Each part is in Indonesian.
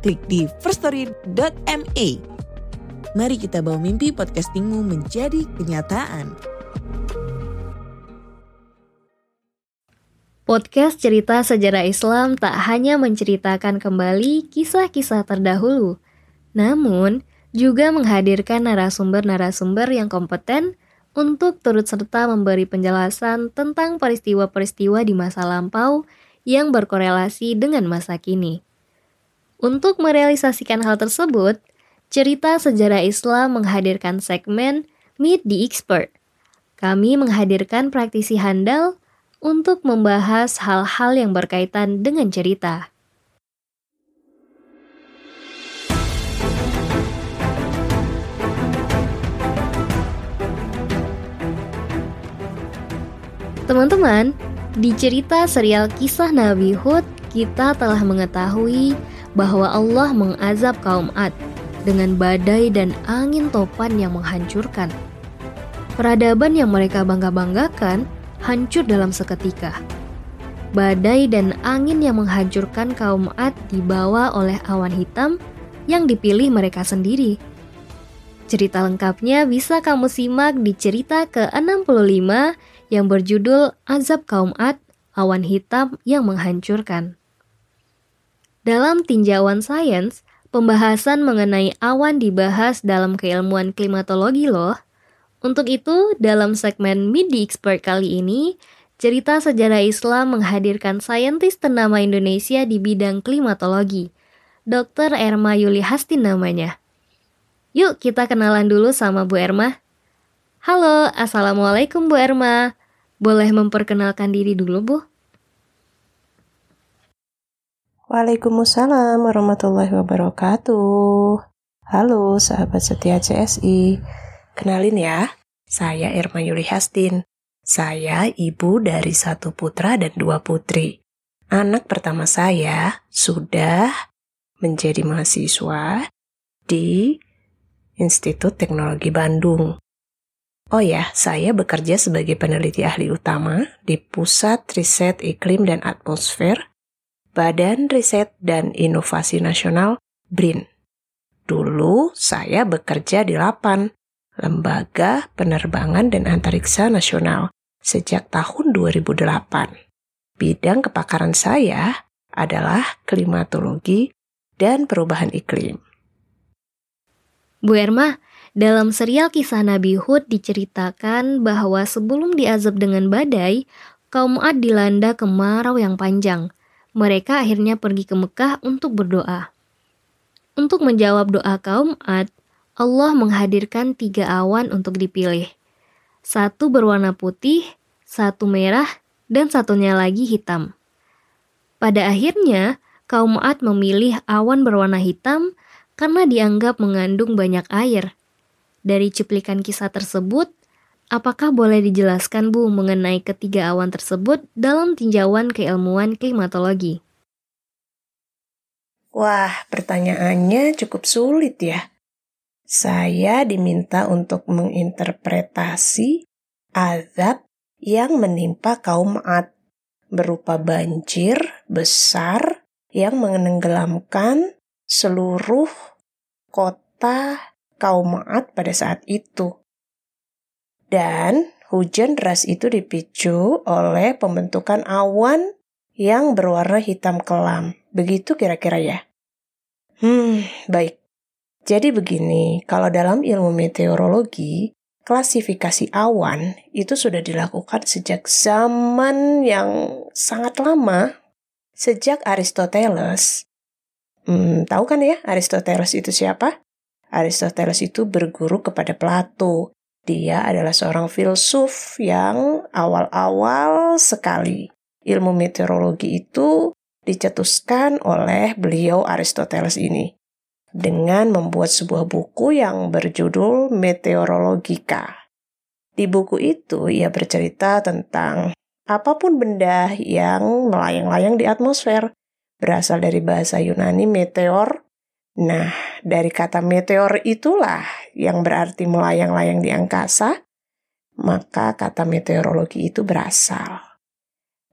klik di firststory.me. Mari kita bawa mimpi podcastingmu menjadi kenyataan. Podcast cerita sejarah Islam tak hanya menceritakan kembali kisah-kisah terdahulu, namun juga menghadirkan narasumber-narasumber yang kompeten untuk turut serta memberi penjelasan tentang peristiwa-peristiwa di masa lampau yang berkorelasi dengan masa kini. Untuk merealisasikan hal tersebut, cerita sejarah Islam menghadirkan segmen Meet the Expert. Kami menghadirkan praktisi handal untuk membahas hal-hal yang berkaitan dengan cerita. Teman-teman, di cerita serial kisah Nabi Hud, kita telah mengetahui bahwa Allah mengazab kaum Ad dengan badai dan angin topan yang menghancurkan. Peradaban yang mereka bangga-banggakan hancur dalam seketika. Badai dan angin yang menghancurkan kaum Ad dibawa oleh awan hitam yang dipilih mereka sendiri. Cerita lengkapnya bisa kamu simak di cerita ke-65 yang berjudul Azab Kaum Ad, Awan Hitam yang Menghancurkan. Dalam tinjauan sains, pembahasan mengenai awan dibahas dalam keilmuan klimatologi loh. Untuk itu, dalam segmen Midi Expert kali ini, cerita sejarah Islam menghadirkan saintis ternama Indonesia di bidang klimatologi. Dr. Erma Yuli Hastin namanya. Yuk kita kenalan dulu sama Bu Erma. Halo, Assalamualaikum Bu Erma. Boleh memperkenalkan diri dulu Bu? Waalaikumsalam warahmatullahi wabarakatuh. Halo sahabat setia CSI. Kenalin ya, saya Irma Yuli Hastin. Saya ibu dari satu putra dan dua putri. Anak pertama saya sudah menjadi mahasiswa di Institut Teknologi Bandung. Oh ya, saya bekerja sebagai peneliti ahli utama di Pusat Riset Iklim dan Atmosfer Badan Riset dan Inovasi Nasional BRIN. Dulu saya bekerja di LAPAN, Lembaga Penerbangan dan Antariksa Nasional, sejak tahun 2008. Bidang kepakaran saya adalah klimatologi dan perubahan iklim. Bu Erma, dalam serial kisah Nabi Hud diceritakan bahwa sebelum diazab dengan badai, kaum Ad dilanda kemarau yang panjang – mereka akhirnya pergi ke Mekah untuk berdoa. Untuk menjawab doa kaum Ad, Allah menghadirkan tiga awan untuk dipilih. Satu berwarna putih, satu merah, dan satunya lagi hitam. Pada akhirnya, kaum Ad memilih awan berwarna hitam karena dianggap mengandung banyak air. Dari cuplikan kisah tersebut, Apakah boleh dijelaskan Bu mengenai ketiga awan tersebut dalam tinjauan keilmuan klimatologi? Wah, pertanyaannya cukup sulit ya. Saya diminta untuk menginterpretasi azab yang menimpa kaum Ad berupa banjir besar yang menenggelamkan seluruh kota kaum Ad pada saat itu. Dan hujan deras itu dipicu oleh pembentukan awan yang berwarna hitam kelam. Begitu kira-kira ya? Hmm, baik. Jadi begini, kalau dalam ilmu meteorologi, klasifikasi awan itu sudah dilakukan sejak zaman yang sangat lama, sejak Aristoteles. Hmm, tahu kan ya Aristoteles itu siapa? Aristoteles itu berguru kepada Plato dia adalah seorang filsuf yang awal-awal sekali ilmu meteorologi itu dicetuskan oleh beliau Aristoteles ini. dengan membuat sebuah buku yang berjudul Meteorologika. Di buku itu ia bercerita tentang apa pun benda yang melayang-layang di atmosfer, berasal dari bahasa Yunani meteor. Nah, dari kata meteor itulah yang berarti melayang-layang di angkasa, maka kata meteorologi itu berasal.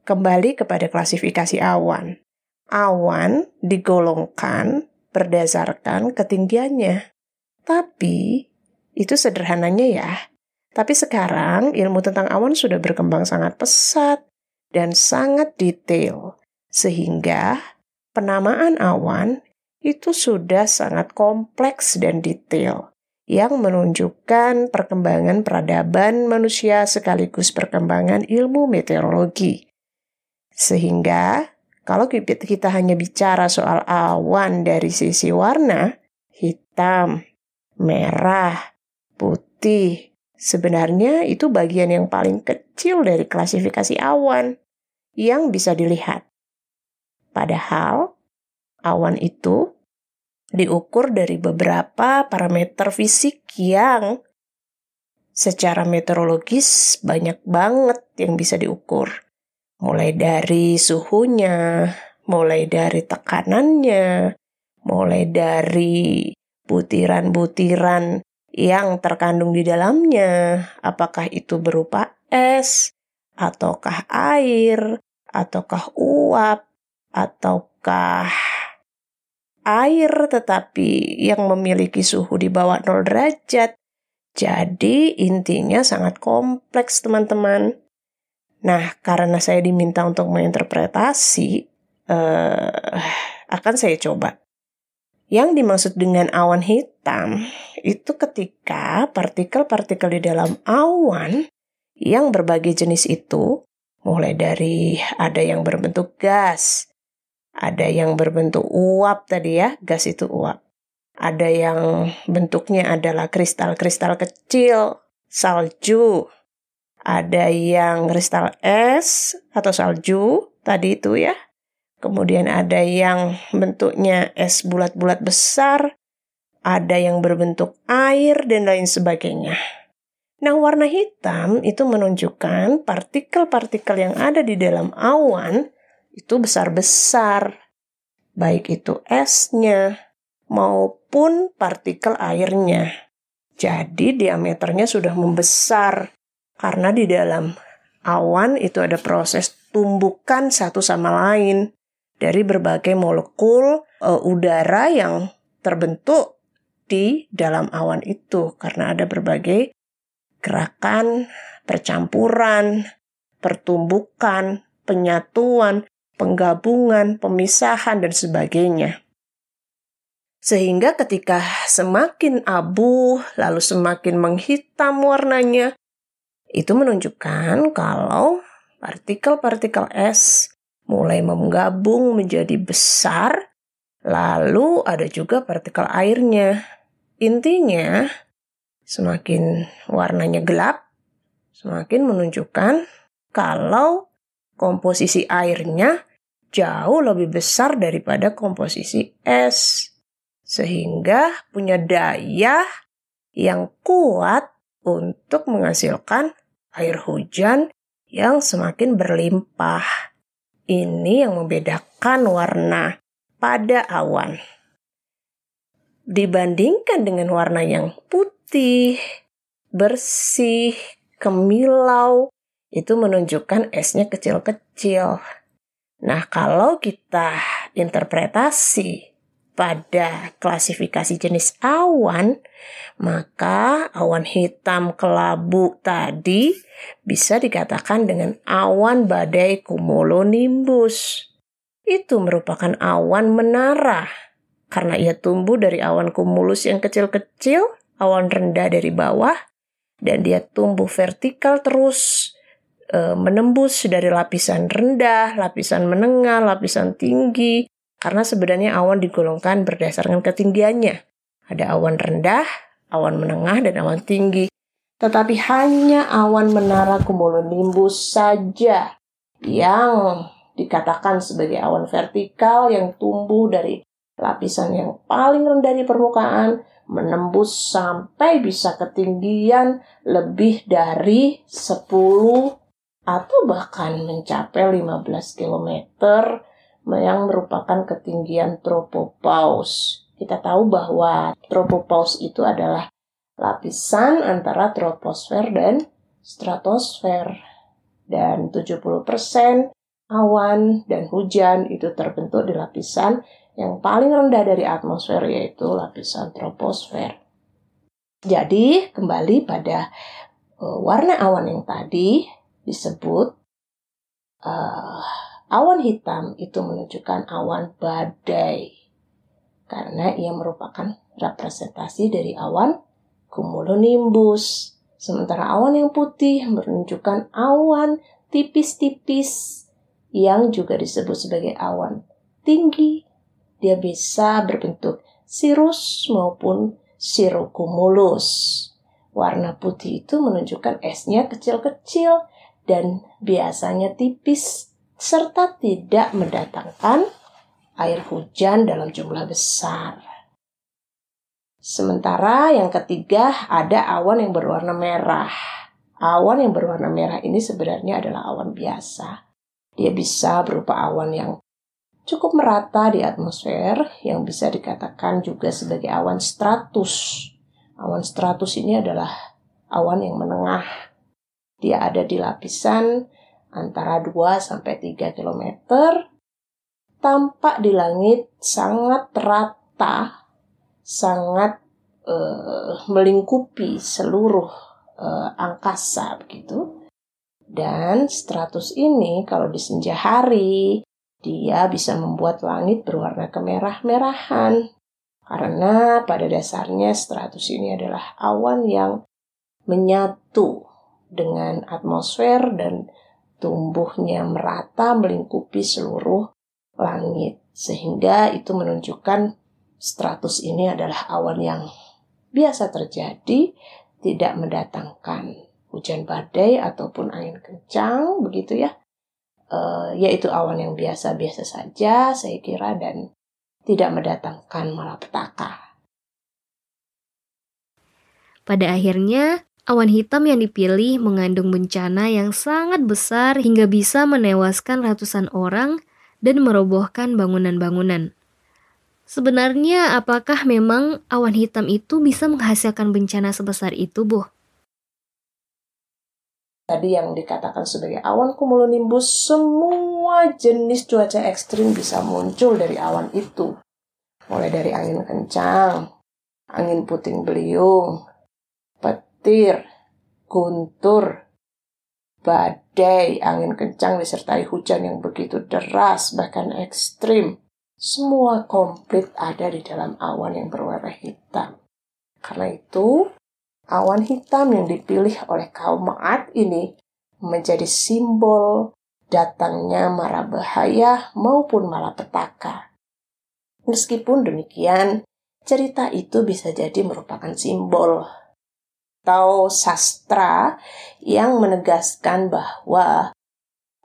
Kembali kepada klasifikasi awan. Awan digolongkan berdasarkan ketinggiannya. Tapi itu sederhananya ya. Tapi sekarang ilmu tentang awan sudah berkembang sangat pesat dan sangat detail. Sehingga penamaan awan itu sudah sangat kompleks dan detail yang menunjukkan perkembangan peradaban manusia sekaligus perkembangan ilmu meteorologi. Sehingga kalau kita hanya bicara soal awan dari sisi warna, hitam, merah, putih, sebenarnya itu bagian yang paling kecil dari klasifikasi awan yang bisa dilihat. Padahal awan itu diukur dari beberapa parameter fisik yang secara meteorologis banyak banget yang bisa diukur. Mulai dari suhunya, mulai dari tekanannya, mulai dari butiran-butiran yang terkandung di dalamnya, apakah itu berupa es, ataukah air, ataukah uap, ataukah air tetapi yang memiliki suhu di bawah 0 derajat. Jadi intinya sangat kompleks teman-teman. Nah, karena saya diminta untuk menginterpretasi, uh, akan saya coba. Yang dimaksud dengan awan hitam itu ketika partikel-partikel di dalam awan yang berbagai jenis itu, mulai dari ada yang berbentuk gas, ada yang berbentuk uap tadi ya, gas itu uap. Ada yang bentuknya adalah kristal-kristal kecil, salju. Ada yang kristal es atau salju tadi itu ya. Kemudian ada yang bentuknya es bulat-bulat besar, ada yang berbentuk air dan lain sebagainya. Nah, warna hitam itu menunjukkan partikel-partikel yang ada di dalam awan itu besar-besar, baik itu esnya maupun partikel airnya. Jadi diameternya sudah membesar. Karena di dalam awan itu ada proses tumbukan satu sama lain dari berbagai molekul uh, udara yang terbentuk di dalam awan itu. Karena ada berbagai gerakan, percampuran, pertumbukan, penyatuan, penggabungan, pemisahan, dan sebagainya. Sehingga ketika semakin abu, lalu semakin menghitam warnanya, itu menunjukkan kalau partikel-partikel es mulai menggabung menjadi besar, lalu ada juga partikel airnya. Intinya, semakin warnanya gelap, semakin menunjukkan kalau komposisi airnya jauh lebih besar daripada komposisi es. Sehingga punya daya yang kuat untuk menghasilkan air hujan yang semakin berlimpah. Ini yang membedakan warna pada awan. Dibandingkan dengan warna yang putih, bersih, kemilau, itu menunjukkan esnya kecil-kecil. Nah, kalau kita interpretasi pada klasifikasi jenis awan, maka awan hitam kelabu tadi bisa dikatakan dengan awan badai cumulonimbus. Itu merupakan awan menara karena ia tumbuh dari awan kumulus yang kecil-kecil, awan rendah dari bawah, dan dia tumbuh vertikal terus e, menembus dari lapisan rendah, lapisan menengah, lapisan tinggi, karena sebenarnya awan digolongkan berdasarkan ketinggiannya. Ada awan rendah, awan menengah, dan awan tinggi. Tetapi hanya awan menara cumulonimbus saja yang dikatakan sebagai awan vertikal yang tumbuh dari lapisan yang paling rendah di permukaan menembus sampai bisa ketinggian lebih dari 10 atau bahkan mencapai 15 km yang merupakan ketinggian tropopause. Kita tahu bahwa tropopause itu adalah lapisan antara troposfer dan stratosfer. Dan 70% awan dan hujan itu terbentuk di lapisan yang paling rendah dari atmosfer yaitu lapisan troposfer. Jadi kembali pada uh, warna awan yang tadi disebut uh, awan hitam itu menunjukkan awan badai karena ia merupakan representasi dari awan cumulonimbus. Sementara awan yang putih menunjukkan awan tipis-tipis yang juga disebut sebagai awan tinggi dia bisa berbentuk sirus maupun sirocumulus. Warna putih itu menunjukkan esnya kecil-kecil dan biasanya tipis serta tidak mendatangkan air hujan dalam jumlah besar. Sementara yang ketiga ada awan yang berwarna merah. Awan yang berwarna merah ini sebenarnya adalah awan biasa. Dia bisa berupa awan yang cukup merata di atmosfer yang bisa dikatakan juga sebagai awan stratus. Awan stratus ini adalah awan yang menengah. Dia ada di lapisan antara 2 sampai 3 km. Tampak di langit sangat rata, sangat uh, melingkupi seluruh uh, angkasa begitu. Dan stratus ini kalau di senja hari dia bisa membuat langit berwarna kemerah-merahan. Karena pada dasarnya stratus ini adalah awan yang menyatu dengan atmosfer dan tumbuhnya merata melingkupi seluruh langit. Sehingga itu menunjukkan stratus ini adalah awan yang biasa terjadi, tidak mendatangkan hujan badai ataupun angin kencang, begitu ya uh, yaitu awan yang biasa-biasa saja saya kira dan tidak mendatangkan malapetaka. Pada akhirnya, awan hitam yang dipilih mengandung bencana yang sangat besar hingga bisa menewaskan ratusan orang dan merobohkan bangunan-bangunan. Sebenarnya, apakah memang awan hitam itu bisa menghasilkan bencana sebesar itu, Bu? tadi yang dikatakan sebagai awan cumulonimbus, semua jenis cuaca ekstrim bisa muncul dari awan itu. Mulai dari angin kencang, angin puting beliung, petir, guntur, badai, angin kencang disertai hujan yang begitu deras bahkan ekstrim. Semua komplit ada di dalam awan yang berwarna hitam. Karena itu, awan hitam yang dipilih oleh kaum Ma'at ini menjadi simbol datangnya mara bahaya maupun malapetaka. Meskipun demikian, cerita itu bisa jadi merupakan simbol atau sastra yang menegaskan bahwa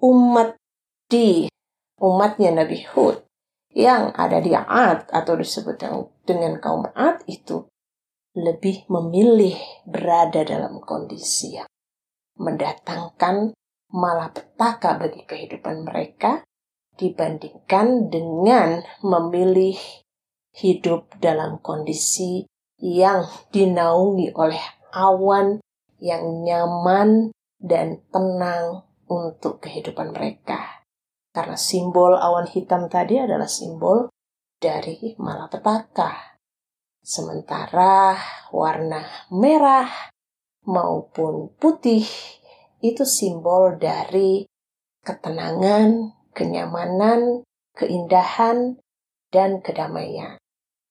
umat di umatnya Nabi Hud yang ada di Ad atau disebut dengan kaum Ad itu lebih memilih berada dalam kondisi yang mendatangkan malapetaka bagi kehidupan mereka dibandingkan dengan memilih hidup dalam kondisi yang dinaungi oleh awan yang nyaman dan tenang untuk kehidupan mereka. Karena simbol awan hitam tadi adalah simbol dari malapetaka. Sementara warna merah maupun putih itu simbol dari ketenangan, kenyamanan, keindahan, dan kedamaian.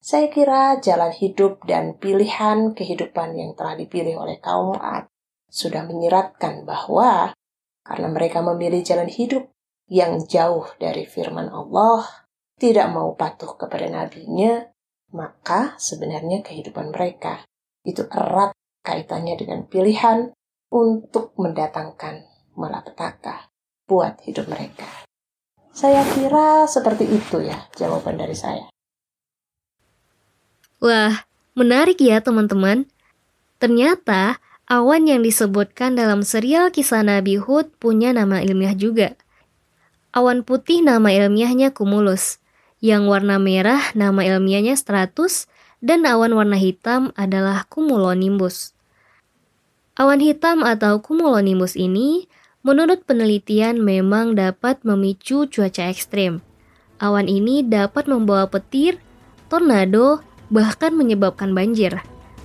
Saya kira jalan hidup dan pilihan kehidupan yang telah dipilih oleh kaum Ad sudah menyiratkan bahwa karena mereka memilih jalan hidup yang jauh dari firman Allah, tidak mau patuh kepada nabinya, maka sebenarnya kehidupan mereka itu erat kaitannya dengan pilihan untuk mendatangkan malapetaka buat hidup mereka. Saya kira seperti itu ya jawaban dari saya. Wah, menarik ya teman-teman. Ternyata awan yang disebutkan dalam serial kisah Nabi Hud punya nama ilmiah juga. Awan putih nama ilmiahnya cumulus, yang warna merah nama ilmiahnya stratus, dan awan warna hitam adalah cumulonimbus. Awan hitam atau cumulonimbus ini menurut penelitian memang dapat memicu cuaca ekstrim. Awan ini dapat membawa petir, tornado, bahkan menyebabkan banjir.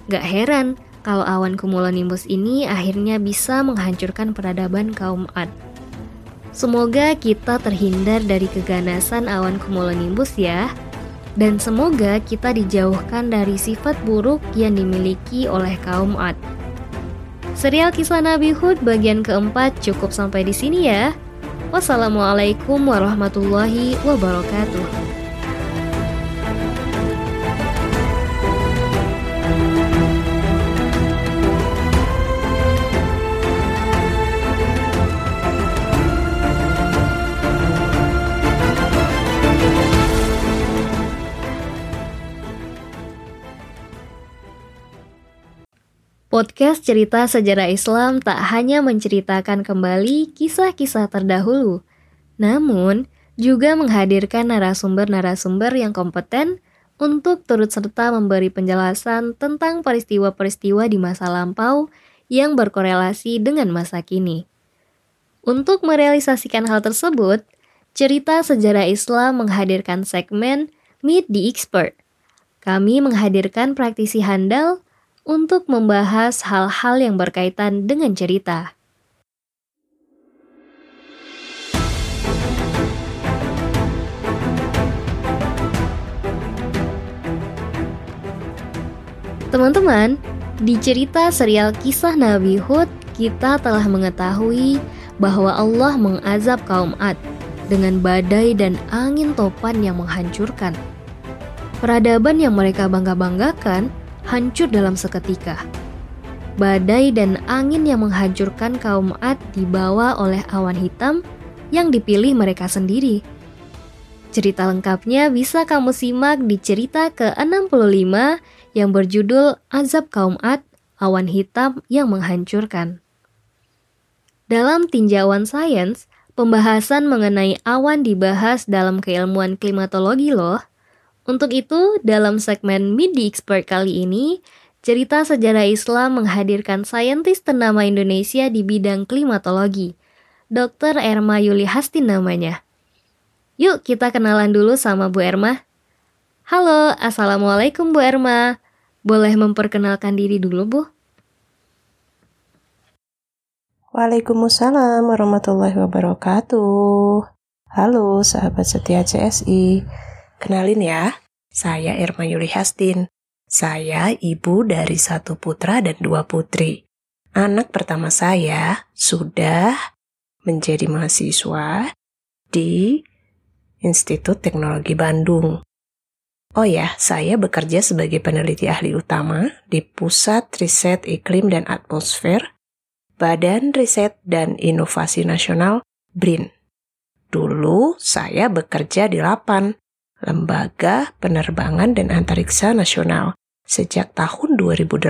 Gak heran kalau awan cumulonimbus ini akhirnya bisa menghancurkan peradaban kaum Ad. Semoga kita terhindar dari keganasan awan cumulonimbus ya. Dan semoga kita dijauhkan dari sifat buruk yang dimiliki oleh kaum Ad. Serial kisah Nabi Hud bagian keempat cukup sampai di sini ya. Wassalamualaikum warahmatullahi wabarakatuh. Podcast cerita sejarah Islam tak hanya menceritakan kembali kisah-kisah terdahulu, namun juga menghadirkan narasumber-narasumber yang kompeten untuk turut serta memberi penjelasan tentang peristiwa-peristiwa di masa lampau yang berkorelasi dengan masa kini. Untuk merealisasikan hal tersebut, cerita sejarah Islam menghadirkan segmen Meet the Expert. Kami menghadirkan praktisi handal untuk membahas hal-hal yang berkaitan dengan cerita. Teman-teman, di cerita serial kisah Nabi Hud, kita telah mengetahui bahwa Allah mengazab kaum Ad dengan badai dan angin topan yang menghancurkan. Peradaban yang mereka bangga-banggakan hancur dalam seketika. Badai dan angin yang menghancurkan kaum Ad dibawa oleh awan hitam yang dipilih mereka sendiri. Cerita lengkapnya bisa kamu simak di cerita ke-65 yang berjudul Azab Kaum Ad, Awan Hitam yang Menghancurkan. Dalam tinjauan sains, pembahasan mengenai awan dibahas dalam keilmuan klimatologi loh. Untuk itu, dalam segmen Midi Expert kali ini, cerita sejarah Islam menghadirkan saintis ternama Indonesia di bidang klimatologi. Dr. Erma Yuli Hastin namanya. Yuk kita kenalan dulu sama Bu Erma. Halo, Assalamualaikum Bu Erma. Boleh memperkenalkan diri dulu Bu? Waalaikumsalam warahmatullahi wabarakatuh. Halo sahabat setia CSI. Kenalin ya, saya Irma Yuli Hastin. Saya ibu dari satu putra dan dua putri. Anak pertama saya sudah menjadi mahasiswa di Institut Teknologi Bandung. Oh ya, saya bekerja sebagai peneliti ahli utama di Pusat Riset Iklim dan Atmosfer, Badan Riset dan Inovasi Nasional, BRIN. Dulu saya bekerja di Lapan, Lembaga Penerbangan dan Antariksa Nasional sejak tahun 2008.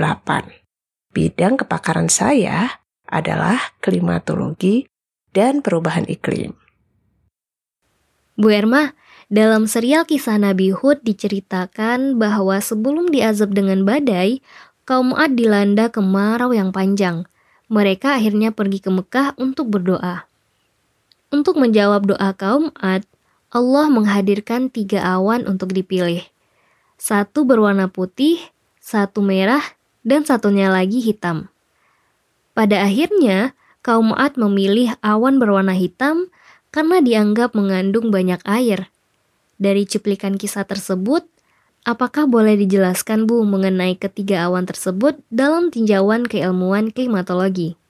Bidang kepakaran saya adalah klimatologi dan perubahan iklim. Bu Erma, dalam serial kisah Nabi Hud diceritakan bahwa sebelum diazab dengan badai, kaum Ad dilanda kemarau yang panjang. Mereka akhirnya pergi ke Mekah untuk berdoa. Untuk menjawab doa kaum Ad, Allah menghadirkan tiga awan untuk dipilih. Satu berwarna putih, satu merah, dan satunya lagi hitam. Pada akhirnya, kaum Ad memilih awan berwarna hitam karena dianggap mengandung banyak air. Dari cuplikan kisah tersebut, apakah boleh dijelaskan Bu mengenai ketiga awan tersebut dalam tinjauan keilmuan klimatologi?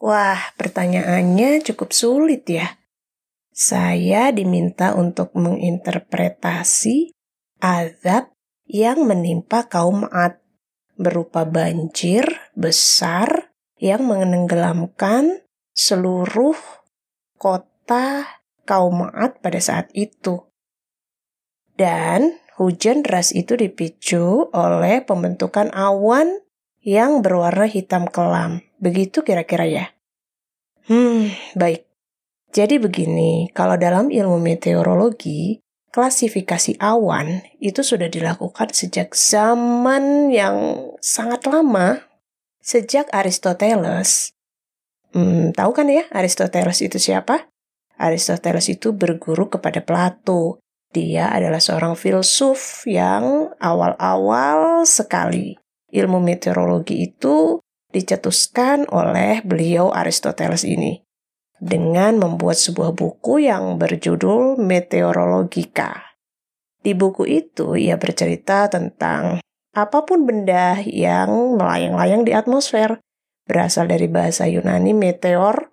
Wah, pertanyaannya cukup sulit ya. Saya diminta untuk menginterpretasi azab yang menimpa kaum Ad berupa banjir besar yang menenggelamkan seluruh kota kaum Ad pada saat itu. Dan hujan deras itu dipicu oleh pembentukan awan yang berwarna hitam kelam. Begitu kira-kira ya? Hmm, baik. Jadi begini, kalau dalam ilmu meteorologi, klasifikasi awan itu sudah dilakukan sejak zaman yang sangat lama, sejak Aristoteles. Hmm, tahu kan ya Aristoteles itu siapa? Aristoteles itu berguru kepada Plato. Dia adalah seorang filsuf yang awal-awal sekali ilmu meteorologi itu dicetuskan oleh beliau Aristoteles ini dengan membuat sebuah buku yang berjudul Meteorologika. Di buku itu ia bercerita tentang apa pun benda yang melayang-layang di atmosfer berasal dari bahasa Yunani meteor.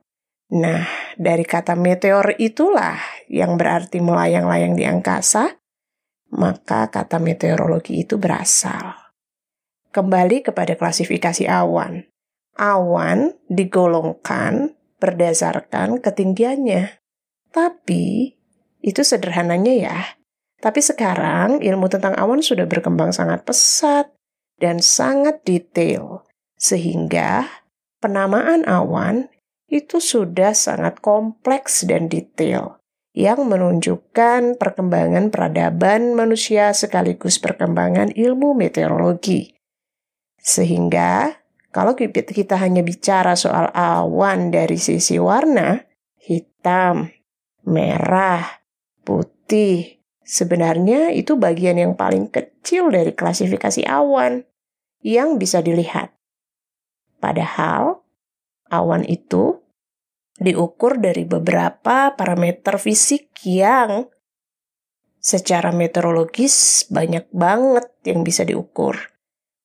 Nah, dari kata meteor itulah yang berarti melayang-layang di angkasa, maka kata meteorologi itu berasal. Kembali kepada klasifikasi awan. Awan digolongkan berdasarkan ketinggiannya. Tapi itu sederhananya ya. Tapi sekarang ilmu tentang awan sudah berkembang sangat pesat dan sangat detail. Sehingga penamaan awan itu sudah sangat kompleks dan detail yang menunjukkan perkembangan peradaban manusia sekaligus perkembangan ilmu meteorologi. Sehingga kalau kita hanya bicara soal awan dari sisi warna, hitam, merah, putih, sebenarnya itu bagian yang paling kecil dari klasifikasi awan yang bisa dilihat. Padahal awan itu diukur dari beberapa parameter fisik yang secara meteorologis banyak banget yang bisa diukur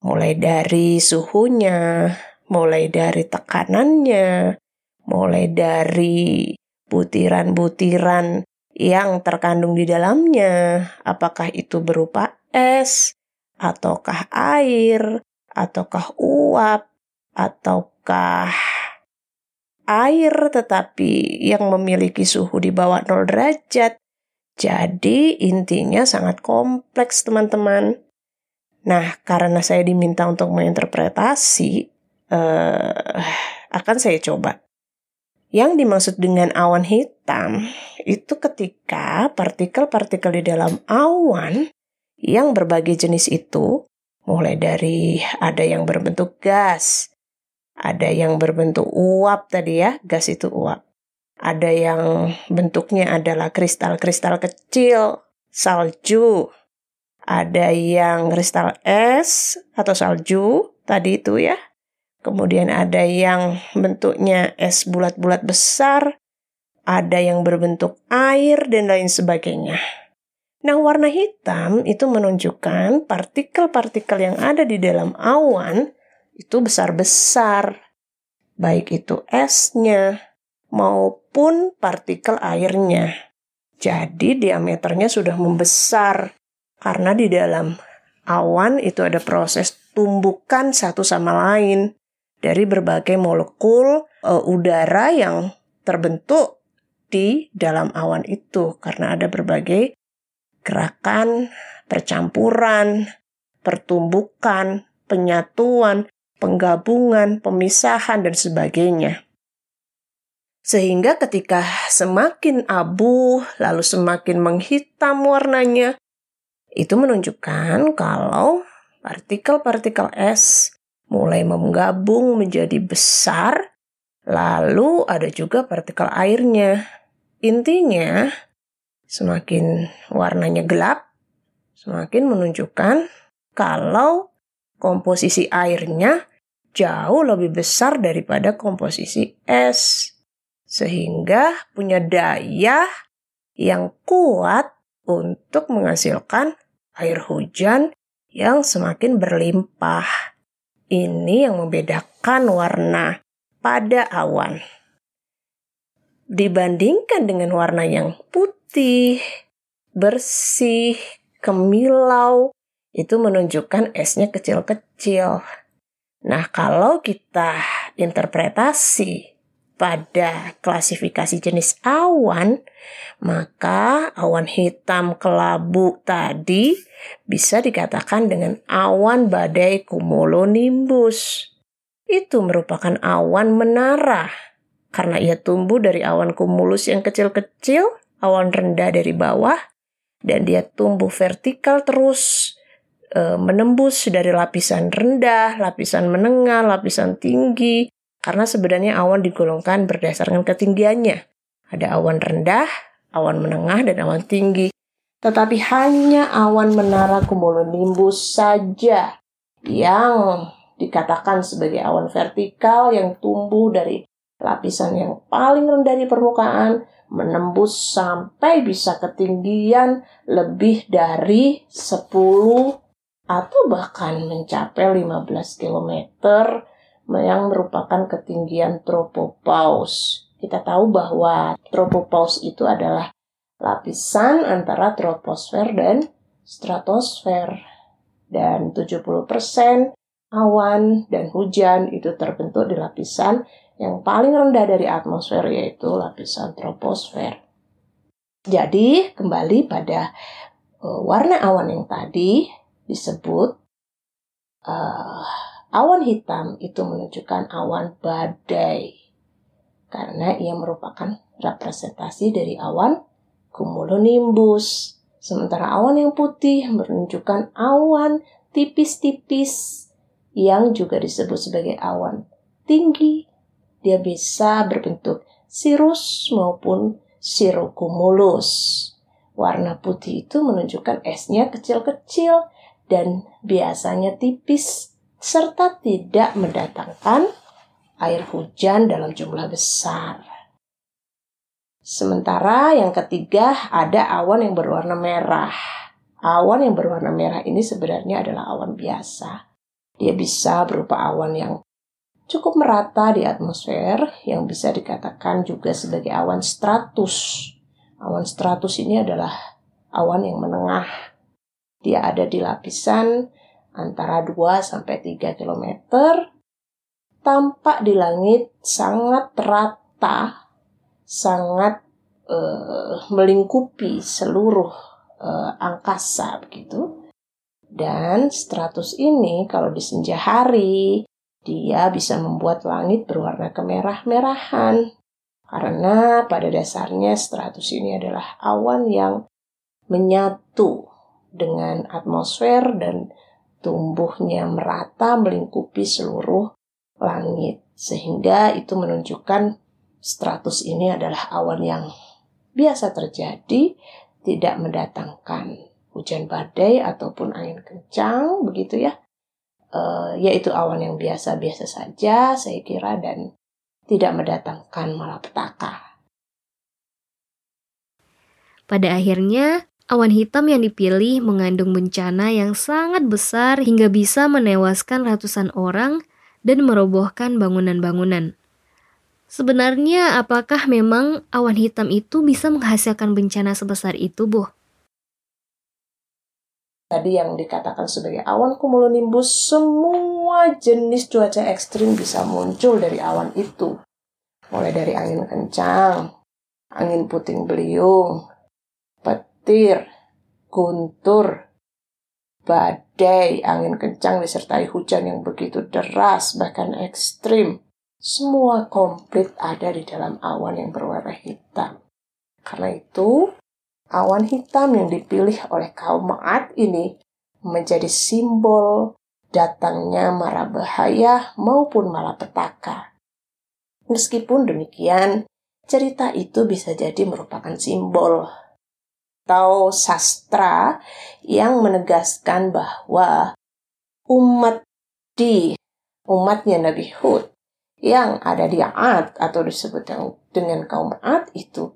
mulai dari suhunya, mulai dari tekanannya, mulai dari butiran-butiran yang terkandung di dalamnya, apakah itu berupa es, ataukah air, ataukah uap, ataukah air tetapi yang memiliki suhu di bawah 0 derajat. Jadi intinya sangat kompleks teman-teman. Nah, karena saya diminta untuk menginterpretasi, uh, akan saya coba. Yang dimaksud dengan awan hitam itu ketika partikel-partikel di dalam awan yang berbagai jenis itu, mulai dari ada yang berbentuk gas, ada yang berbentuk uap tadi ya, gas itu uap. Ada yang bentuknya adalah kristal-kristal kecil, salju, ada yang kristal es atau salju tadi itu ya. Kemudian ada yang bentuknya es bulat-bulat besar, ada yang berbentuk air dan lain sebagainya. Nah, warna hitam itu menunjukkan partikel-partikel yang ada di dalam awan itu besar-besar. Baik itu esnya maupun partikel airnya. Jadi diameternya sudah membesar karena di dalam awan itu ada proses tumbukan satu sama lain dari berbagai molekul uh, udara yang terbentuk di dalam awan itu karena ada berbagai gerakan, percampuran, pertumbukan, penyatuan, penggabungan, pemisahan dan sebagainya. Sehingga ketika semakin abu lalu semakin menghitam warnanya, itu menunjukkan kalau partikel-partikel es mulai menggabung menjadi besar, lalu ada juga partikel airnya. Intinya, semakin warnanya gelap, semakin menunjukkan kalau komposisi airnya jauh lebih besar daripada komposisi es. Sehingga punya daya yang kuat untuk menghasilkan air hujan yang semakin berlimpah. Ini yang membedakan warna pada awan. Dibandingkan dengan warna yang putih, bersih, kemilau, itu menunjukkan esnya kecil-kecil. Nah, kalau kita interpretasi pada klasifikasi jenis awan, maka awan hitam kelabu tadi bisa dikatakan dengan awan badai cumulonimbus. Itu merupakan awan menara karena ia tumbuh dari awan cumulus yang kecil-kecil, awan rendah dari bawah, dan dia tumbuh vertikal terus e, menembus dari lapisan rendah, lapisan menengah, lapisan tinggi, karena sebenarnya awan digolongkan berdasarkan ketinggiannya. Ada awan rendah, awan menengah, dan awan tinggi. Tetapi hanya awan menara cumulonimbus saja yang dikatakan sebagai awan vertikal yang tumbuh dari lapisan yang paling rendah di permukaan menembus sampai bisa ketinggian lebih dari 10 atau bahkan mencapai 15 km yang merupakan ketinggian tropopause. Kita tahu bahwa tropopause itu adalah lapisan antara troposfer dan stratosfer. Dan 70% awan dan hujan itu terbentuk di lapisan yang paling rendah dari atmosfer yaitu lapisan troposfer. Jadi, kembali pada uh, warna awan yang tadi disebut uh, Awan hitam itu menunjukkan awan badai karena ia merupakan representasi dari awan cumulonimbus. Sementara awan yang putih menunjukkan awan tipis-tipis yang juga disebut sebagai awan tinggi. Dia bisa berbentuk sirus maupun sirocumulus. Warna putih itu menunjukkan esnya kecil-kecil dan biasanya tipis serta tidak mendatangkan air hujan dalam jumlah besar. Sementara yang ketiga ada awan yang berwarna merah. Awan yang berwarna merah ini sebenarnya adalah awan biasa. Dia bisa berupa awan yang cukup merata di atmosfer yang bisa dikatakan juga sebagai awan stratus. Awan stratus ini adalah awan yang menengah. Dia ada di lapisan antara 2 sampai 3 km tampak di langit sangat rata, sangat uh, melingkupi seluruh uh, angkasa begitu. Dan stratus ini kalau di senja hari dia bisa membuat langit berwarna kemerah-merahan. Karena pada dasarnya stratus ini adalah awan yang menyatu dengan atmosfer dan tumbuhnya merata melingkupi seluruh langit. Sehingga itu menunjukkan stratus ini adalah awan yang biasa terjadi, tidak mendatangkan hujan badai ataupun angin kencang, begitu ya. Uh, yaitu awan yang biasa-biasa saja, saya kira, dan tidak mendatangkan malapetaka. Pada akhirnya, Awan hitam yang dipilih mengandung bencana yang sangat besar hingga bisa menewaskan ratusan orang dan merobohkan bangunan-bangunan. Sebenarnya, apakah memang awan hitam itu bisa menghasilkan bencana sebesar itu, Bu? Tadi yang dikatakan sebagai awan cumulonimbus, semua jenis cuaca ekstrim bisa muncul dari awan itu. Mulai dari angin kencang, angin puting beliung, petir, guntur, badai, angin kencang disertai hujan yang begitu deras bahkan ekstrim. Semua komplit ada di dalam awan yang berwarna hitam. Karena itu, awan hitam yang dipilih oleh kaum Ma'at ini menjadi simbol datangnya mara bahaya maupun malapetaka. Meskipun demikian, cerita itu bisa jadi merupakan simbol atau sastra yang menegaskan bahwa umat di umatnya Nabi Hud yang ada di Ad atau disebut dengan kaum Ad itu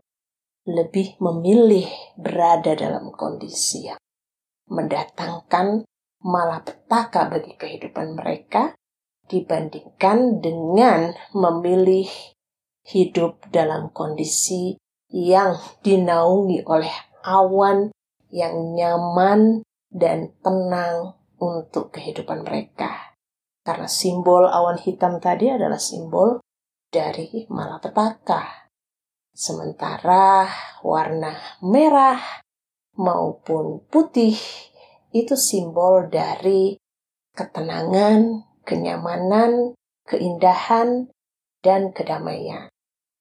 lebih memilih berada dalam kondisi yang mendatangkan malapetaka bagi kehidupan mereka dibandingkan dengan memilih hidup dalam kondisi yang dinaungi oleh awan yang nyaman dan tenang untuk kehidupan mereka. Karena simbol awan hitam tadi adalah simbol dari malapetaka. Sementara warna merah maupun putih itu simbol dari ketenangan, kenyamanan, keindahan, dan kedamaian.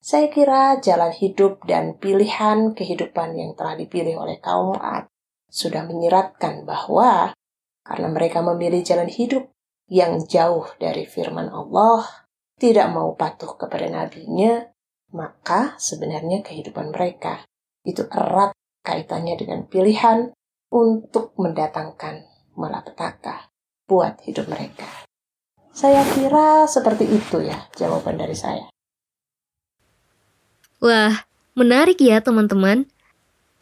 Saya kira jalan hidup dan pilihan kehidupan yang telah dipilih oleh kaum Ad sudah menyiratkan bahwa karena mereka memilih jalan hidup yang jauh dari firman Allah, tidak mau patuh kepada nabinya, maka sebenarnya kehidupan mereka itu erat kaitannya dengan pilihan untuk mendatangkan malapetaka buat hidup mereka. Saya kira seperti itu ya jawaban dari saya. Wah, menarik ya teman-teman.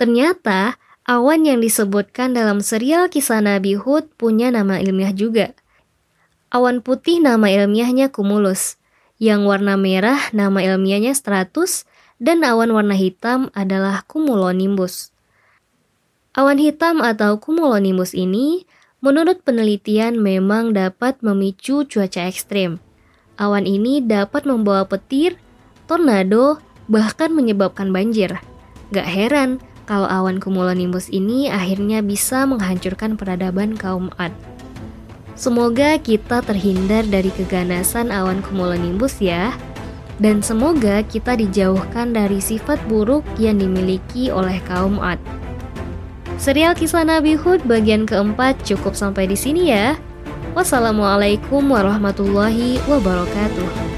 Ternyata awan yang disebutkan dalam serial kisah Nabi Hud punya nama ilmiah juga. Awan putih nama ilmiahnya cumulus, yang warna merah nama ilmiahnya stratus, dan awan warna hitam adalah cumulonimbus. Awan hitam atau cumulonimbus ini menurut penelitian memang dapat memicu cuaca ekstrim. Awan ini dapat membawa petir, tornado, bahkan menyebabkan banjir. Gak heran kalau awan cumulonimbus ini akhirnya bisa menghancurkan peradaban kaum Ad. Semoga kita terhindar dari keganasan awan cumulonimbus ya. Dan semoga kita dijauhkan dari sifat buruk yang dimiliki oleh kaum Ad. Serial kisah Nabi Hud bagian keempat cukup sampai di sini ya. Wassalamualaikum warahmatullahi wabarakatuh.